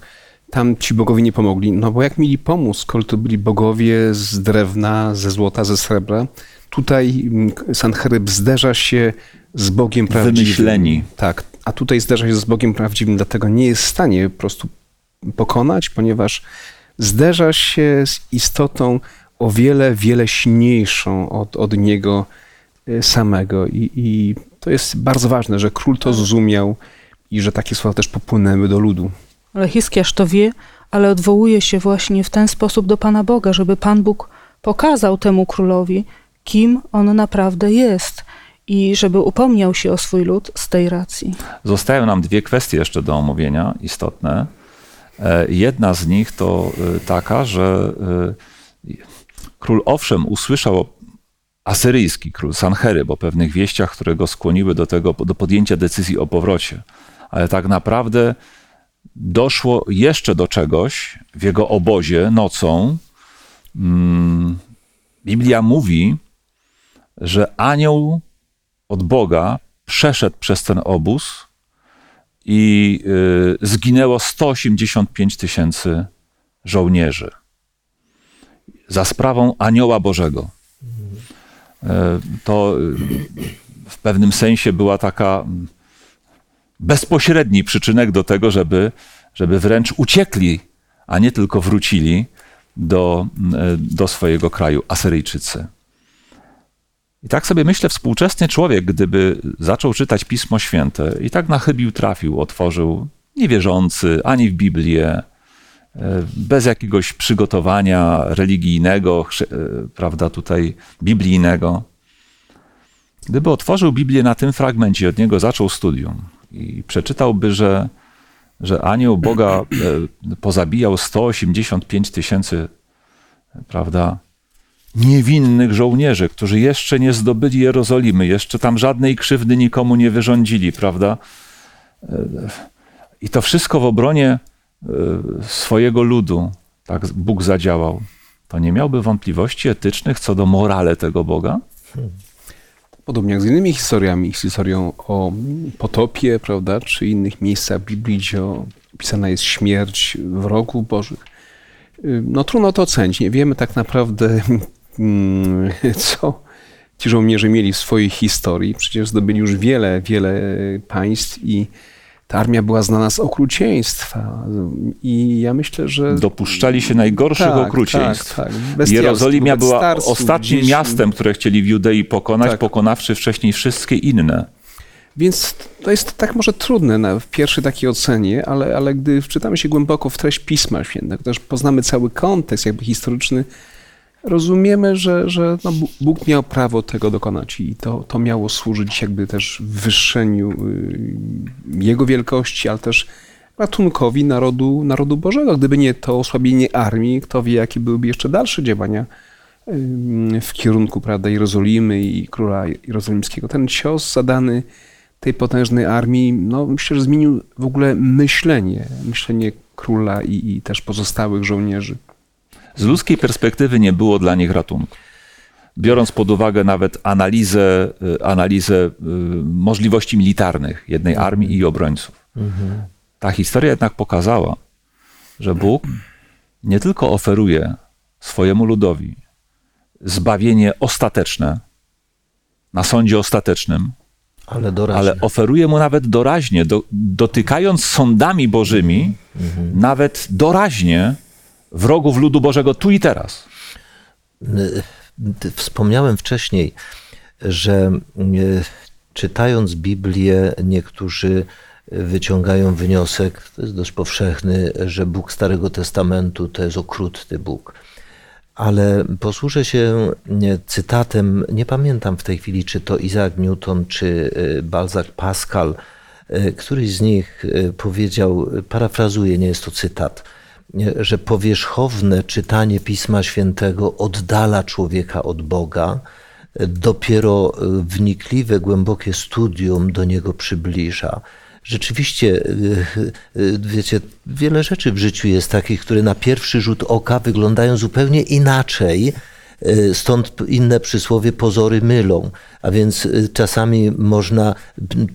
tam ci bogowie nie pomogli. No bo jak mieli pomóc, skoro to byli bogowie z drewna, ze złota, ze srebra? Tutaj mm, Sancheryb zderza się z Bogiem prawdziwym. Wymyśleni. Tak, a tutaj zderza się z Bogiem prawdziwym, dlatego nie jest w stanie po prostu pokonać, ponieważ zderza się z istotą o wiele, wiele silniejszą od, od niego y, samego. I, I to jest bardzo ważne, że król to zrozumiał i że takie słowa też popłynęły do ludu. Ale Hiskiarz to wie, ale odwołuje się właśnie w ten sposób do Pana Boga, żeby Pan Bóg pokazał temu królowi, kim on naprawdę jest i żeby upomniał się o swój lud z tej racji. Zostają nam dwie kwestie jeszcze do omówienia, istotne. E, Jedna z nich to e, taka, że e, król owszem usłyszał asyryjski król Sancheryb o pewnych wieściach, które go skłoniły do tego, do podjęcia decyzji o powrocie. Ale tak naprawdę doszło jeszcze do czegoś w jego obozie nocą. Mm, Biblia mówi, że anioł od Boga przeszedł przez ten obóz i y, zginęło 185 tysięcy żołnierzy za sprawą anioła Bożego. Y, to y, w pewnym sensie była taka bezpośredni przyczynek do tego, żeby, żeby wręcz uciekli, a nie tylko wrócili do, do swojego kraju Asyryjczycy. I tak sobie myślę, współczesny człowiek, gdyby zaczął czytać Pismo Święte i tak na chybił trafił, otworzył niewierzący ani w Biblię, e, bez jakiegoś przygotowania religijnego, e, prawda, tutaj biblijnego. Gdyby otworzył Biblię na tym fragmencie, od niego zaczął studium i przeczytałby, że, że anioł Boga e, pozabijał 185 tysięcy, prawda, niewinnych żołnierzy, którzy jeszcze nie zdobyli Jerozolimy, jeszcze tam żadnej krzywdy nikomu nie wyrządzili, prawda? I to wszystko w obronie e, swojego ludu, tak Bóg zadziałał. To nie miałby wątpliwości etycznych co do morale tego Boga? Podobnie jak z innymi historiami, historią o potopie, prawda, czy innych miejscach Biblii, gdzie opisana jest śmierć wrogów bożych. No trudno to ocenić. Nie wiemy tak naprawdę, Mm, co ci żołnierze mieli w swojej historii. Przecież zdobyli już wiele, wiele państw i ta armia była znana z okrucieństwa. I ja myślę, że. Dopuszczali się najgorszych tak, okrucieństw. Tak, tak. Jerozolimia była ostatnim miastem, które chcieli w Judei pokonać, tak. pokonawszy wcześniej wszystkie inne. Więc to jest tak może trudne na, w pierwszej takiej ocenie, ale, ale gdy wczytamy się głęboko w treść Pisma Świętego, też poznamy cały kontekst jakby historyczny rozumiemy, że, że no Bóg miał prawo tego dokonać i to, to miało służyć jakby też wywyższeniu y, Jego wielkości, ale też ratunkowi narodu, narodu Bożego. Gdyby nie to osłabienie armii, kto wie, jakie byłyby jeszcze dalsze działania w kierunku prawda, Jerozolimy i króla jerozolimskiego. Ten cios zadany tej potężnej armii, no myślę, że zmienił w ogóle myślenie, myślenie króla i, i też pozostałych żołnierzy. Z ludzkiej perspektywy nie było dla nich ratunku. Biorąc pod uwagę nawet analizę, y, analizę y, możliwości militarnych jednej armii i obrońców. Ta historia jednak pokazała, że Bóg nie tylko oferuje swojemu ludowi zbawienie ostateczne na sądzie ostatecznym, ale, ale oferuje mu nawet doraźnie, do, dotykając sądami bożymi, mhm. nawet doraźnie wrogów ludu Bożego tu i teraz. Wspomniałem wcześniej, że e, czytając Biblię, niektórzy wyciągają wniosek, to jest dość powszechny, że Bóg Starego Testamentu to jest okrutny Bóg. Ale posłużę się cytatem, nie pamiętam w tej chwili, czy to Isaac Newton, czy e, Balzac Pascal, e, któryś z nich powiedział, parafrazuję, nie jest to cytat, że powierzchowne czytanie Pisma Świętego oddala człowieka od Boga, dopiero wnikliwe, głębokie studium do niego przybliża. Rzeczywiście, wiecie, wiele rzeczy w życiu jest takich, które na pierwszy rzut oka wyglądają zupełnie inaczej. Stąd inne przysłowie pozory mylą, a więc czasami można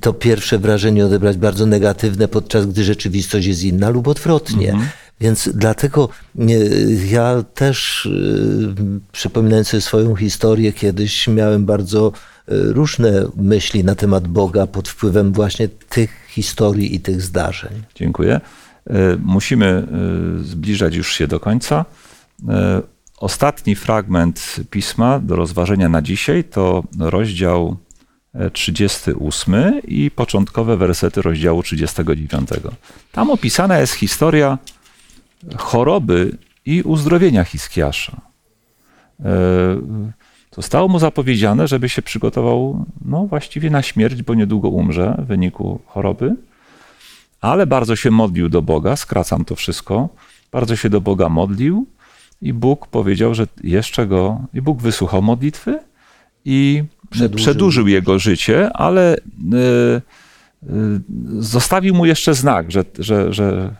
to pierwsze wrażenie odebrać bardzo negatywne, podczas gdy rzeczywistość jest inna lub odwrotnie. Mhm. Więc dlatego ja też, y, przypominając sobie swoją historię, kiedyś miałem bardzo y, różne myśli na temat Boga pod wpływem właśnie tych historii i tych zdarzeń. Dziękuję. Y, musimy zbliżać już się do końca. Ostatni fragment pisma do rozważenia na dzisiaj to rozdział 38 i początkowe wersety rozdziału 39. Tam opisana jest historia choroby i uzdrowienia Hiskiasza. E, zostało mu zapowiedziane, żeby się przygotował no, właściwie na śmierć, bo niedługo umrze w wyniku choroby, ale bardzo się modlił do Boga, skracam to wszystko, bardzo się do Boga modlił i Bóg powiedział, że jeszcze go, i Bóg wysłuchał modlitwy i przedłużył, przedłużył jego życie, ale y, y, zostawił mu jeszcze znak, że, że, że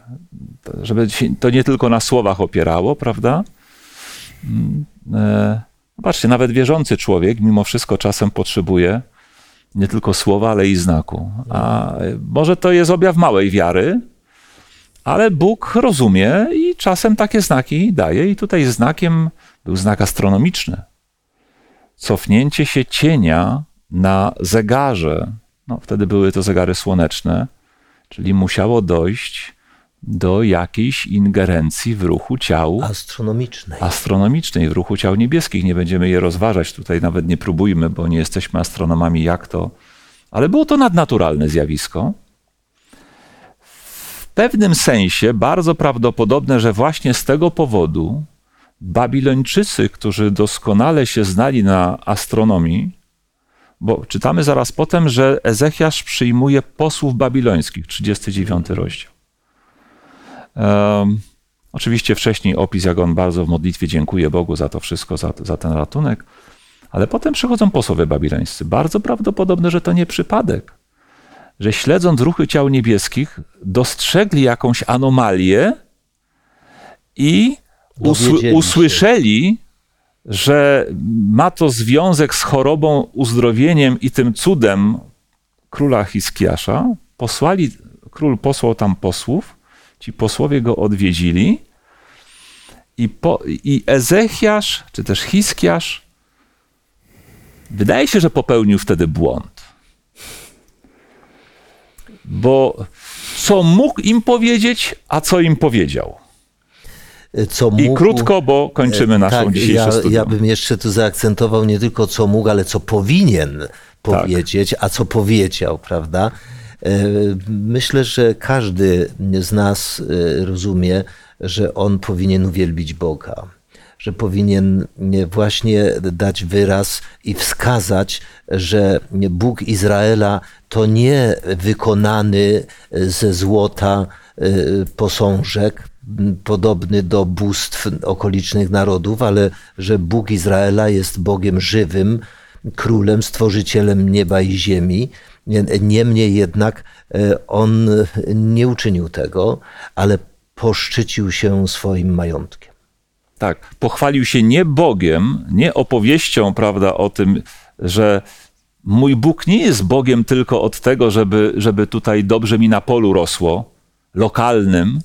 żeby to nie tylko na słowach opierało, prawda? Mm, e, Zobaczcie, nawet wierzący człowiek mimo wszystko czasem potrzebuje nie tylko słowa, ale i znaku. A może to jest objaw małej wiary, ale Bóg rozumie i czasem takie znaki daje. I tutaj znakiem był znak astronomiczny. Cofnięcie się cienia na zegarze. No, wtedy były to zegary słoneczne, czyli musiało dojść do jakiejś ingerencji w ruchu ciał Astronomicznej. astronomicznej, w ruchu ciał niebieskich. Nie będziemy je rozważać, tutaj nawet nie próbujmy, bo nie jesteśmy astronomami, jak to. Ale było to nadnaturalne zjawisko. W pewnym sensie bardzo prawdopodobne, że właśnie z tego powodu Babilończycy, którzy doskonale się znali na astronomii, bo czytamy zaraz potem, że Ezechiasz przyjmuje posłów babilońskich, 39 rozdział. Um, oczywiście wcześniej opis, jak on bardzo w modlitwie dziękuje Bogu za to wszystko, za, za ten ratunek, ale potem przychodzą posłowie babilońscy. Bardzo prawdopodobne, że to nie przypadek, że śledząc ruchy ciał niebieskich, dostrzegli jakąś anomalię i usły, usłyszeli, że ma to związek z chorobą, uzdrowieniem i tym cudem króla Hiskiasza. Posłali, król posłał tam posłów, ci posłowie go odwiedzili i, po, i Ezechiasz, czy też Hiskiasz, wydaje się, że popełnił wtedy błąd. Bo co mógł im powiedzieć, a co im powiedział. Co I mógł- krótko, bo kończymy naszą tak, dzisiejszą ja, studium. ja bym jeszcze tu zaakcentował nie tylko co mógł, ale co powinien Tak. powiedzieć, a co powiedział, prawda? E, Myślę, że każdy z nas e, rozumie, że on powinien uwielbić Boga, że powinien nie, właśnie dać wyraz i wskazać, że Bóg Izraela to nie wykonany ze złota e, posążek, m, podobny do bóstw okolicznych narodów, ale że Bóg Izraela jest Bogiem żywym, królem, stworzycielem nieba i ziemi. Nie- Niemniej jednak e, on nie uczynił tego, ale poszczycił się swoim majątkiem. Tak, pochwalił się nie Bogiem, nie opowieścią, prawda, o tym, że mój Bóg nie jest Bogiem tylko od tego, żeby, żeby tutaj dobrze mi na polu rosło, lokalnym,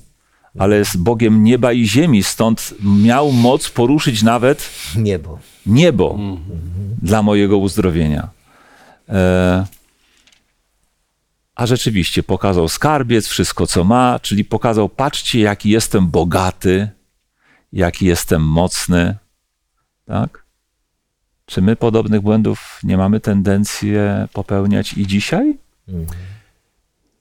ale jest Bogiem nieba i ziemi, stąd miał moc poruszyć nawet Niebo. niebo dla mojego uzdrowienia. E, a rzeczywiście pokazał skarbiec, wszystko co ma, czyli pokazał, patrzcie, jaki jestem bogaty, jaki jestem mocny. Tak? Czy my podobnych błędów nie mamy tendencji popełniać i dzisiaj?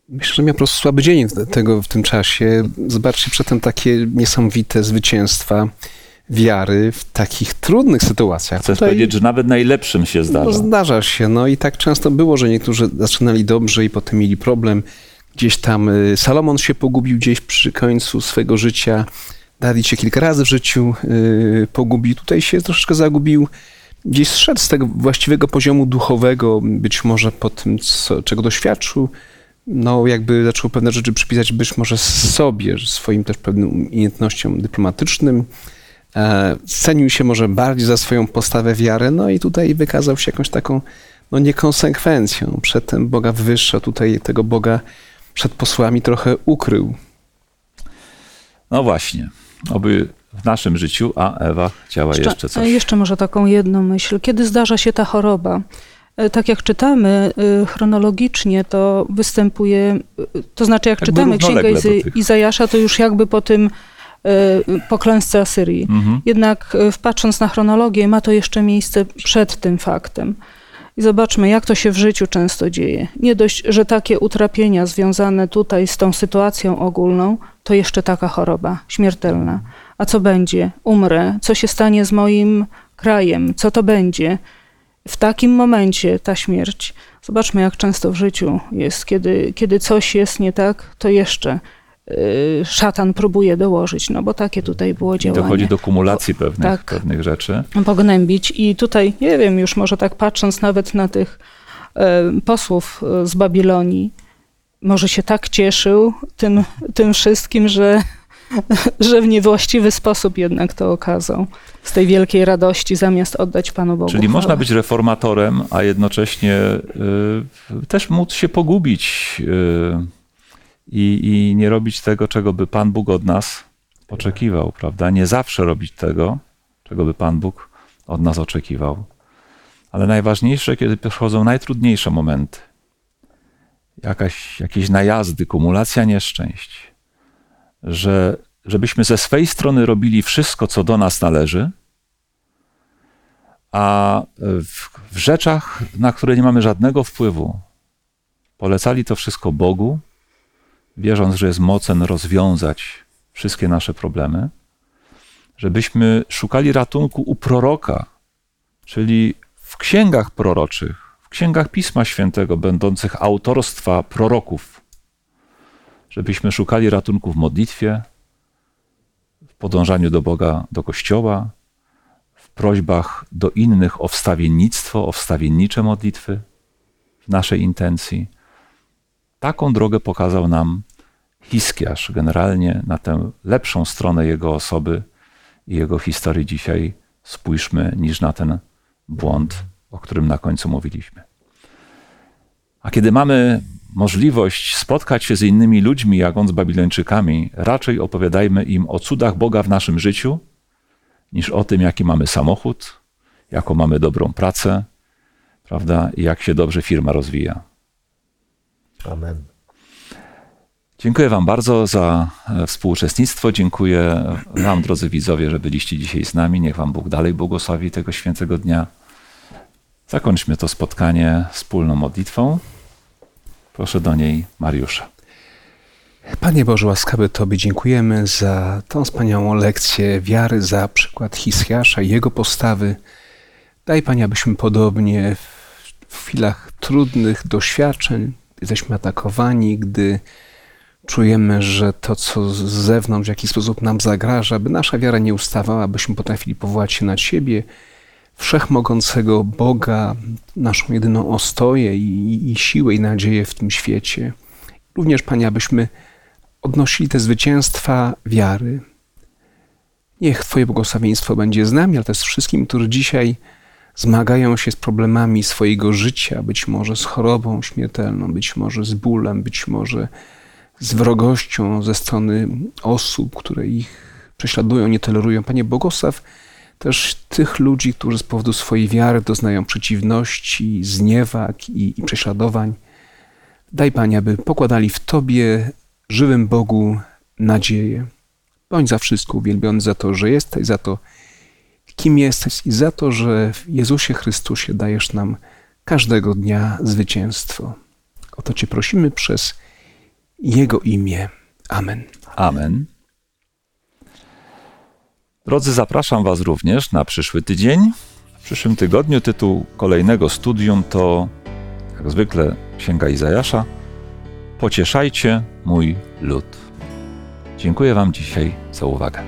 Myślę, że miał po prostu słaby dzień tego w tym czasie. Zobaczcie przedtem takie niesamowite zwycięstwa wiary w takich trudnych sytuacjach. Chcesz Tutaj- powiedzieć, że nawet najlepszym się No, zdarza. zdarza się. No i tak często było, że niektórzy zaczynali dobrze i potem mieli problem. Gdzieś tam y, Salomon się pogubił gdzieś przy końcu swego życia. Dawid się kilka razy w życiu y, pogubił. Tutaj się troszeczkę zagubił. Gdzieś zszedł z tego właściwego poziomu duchowego, być może po tym, co, czego doświadczył. No, jakby zaczął pewne rzeczy przypisać być może sobie, swoim też pewnym umiejętnościom dyplomatycznym. E, cenił się może bardziej za swoją postawę wiary, no i tutaj wykazał się jakąś taką no, niekonsekwencją. Przedtem Boga wyższa, tutaj tego Boga przed posłami trochę ukrył. No właśnie, oby w naszym życiu, a Ewa chciała jeszcze a coś. jeszcze może taką jedną myśl. Kiedy zdarza się ta choroba? E, Tak jak czytamy y, chronologicznie, to występuje, y, to znaczy jak Jakby czytamy Księgę Izy. Izajasza, to już jakby po tym po klęsce Asyrii. Mhm. Jednak patrząc na chronologię, ma to jeszcze miejsce przed tym faktem. I zobaczmy, jak to się w życiu często dzieje. Nie dość, że takie utrapienia związane tutaj z tą sytuacją ogólną, to jeszcze taka choroba śmiertelna. A co będzie? Umrę. Co się stanie z moim krajem? Co to będzie? W takim momencie ta śmierć. Zobaczmy, jak często w życiu jest, kiedy, kiedy coś jest nie tak, to jeszcze y, szatan próbuje dołożyć, no bo takie tutaj było działanie dochodzi do kumulacji pewnych, Tak. pewnych rzeczy. pognębić. I tutaj, nie wiem, już może tak patrząc nawet na tych e, posłów e, z Babilonii, może się tak cieszył tym, tym wszystkim, że że w niewłaściwy sposób jednak to okazał. Z tej wielkiej radości, zamiast oddać Panu Bogu. Czyli chwałę. można być reformatorem, a jednocześnie y, też móc się pogubić y, i, nie robić tego, czego by Pan Bóg od nas oczekiwał, prawda? Nie zawsze robić tego, czego by Pan Bóg od nas oczekiwał. Ale najważniejsze, kiedy przychodzą najtrudniejsze momenty, jakaś, jakieś najazdy, kumulacja nieszczęść, że żebyśmy ze swej strony robili wszystko, co do nas należy, a w, w rzeczach, na które nie mamy żadnego wpływu, polecali to wszystko Bogu, wierząc, że jest mocen rozwiązać wszystkie nasze problemy, żebyśmy szukali ratunku u proroka, czyli w księgach proroczych, w księgach Pisma Świętego, będących autorstwa proroków, żebyśmy szukali ratunku w modlitwie, w podążaniu do Boga, do Kościoła, w prośbach do innych o wstawiennictwo, o wstawiennicze modlitwy w naszej intencji. Taką drogę pokazał nam Hiskiarz generalnie na tę lepszą stronę jego osoby i jego historii dzisiaj spójrzmy niż na ten błąd, o którym na końcu mówiliśmy. A kiedy mamy możliwość spotkać się z innymi ludźmi, jak on z Babilończykami, raczej opowiadajmy im o cudach Boga w naszym życiu, niż o tym, jaki mamy samochód, jaką mamy dobrą pracę, prawda, i jak się dobrze firma rozwija. Amen. Dziękuję Wam bardzo za e, współuczestnictwo. Dziękuję Wam, drodzy widzowie, że byliście dzisiaj z nami. Niech Wam Bóg dalej błogosławi tego świętego dnia. Zakończmy to spotkanie wspólną modlitwą. Proszę do niej Mariusza. Panie Boże, łaskawy Tobie dziękujemy za tą wspaniałą lekcję wiary, za przykład Hiskiasza i jego postawy. Daj Panie, abyśmy podobnie w chwilach trudnych doświadczeń, jesteśmy atakowani, gdy czujemy, że to, co z zewnątrz w jakiś sposób nam zagraża, by nasza wiara nie ustawała, byśmy potrafili powołać się na siebie, wszechmogącego Boga, naszą jedyną ostoję i, i siłę i nadzieję w tym świecie. Również, Panie, abyśmy odnosili te zwycięstwa wiary. Niech Twoje błogosławieństwo będzie z nami, ale też wszystkim, którzy dzisiaj zmagają się z problemami swojego życia, być może z chorobą śmiertelną, być może z bólem, być może z wrogością ze strony osób, które ich prześladują, nie tolerują. Panie, błogosław też tych ludzi, którzy z powodu swojej wiary doznają przeciwności, zniewag i, i prześladowań. Daj, Panie, aby pokładali w Tobie, żywym Bogu, nadzieję. Bądź za wszystko uwielbiony za to, że jesteś, za to, kim jesteś i za to, że w Jezusie Chrystusie dajesz nam każdego dnia zwycięstwo. O to Cię prosimy przez Jego imię. Amen. Amen. Drodzy, zapraszam Was również na przyszły tydzień. W przyszłym tygodniu tytuł kolejnego studium to, jak zwykle, Księga Izajasza. Pocieszajcie mój lud. Dziękuję Wam dzisiaj za uwagę.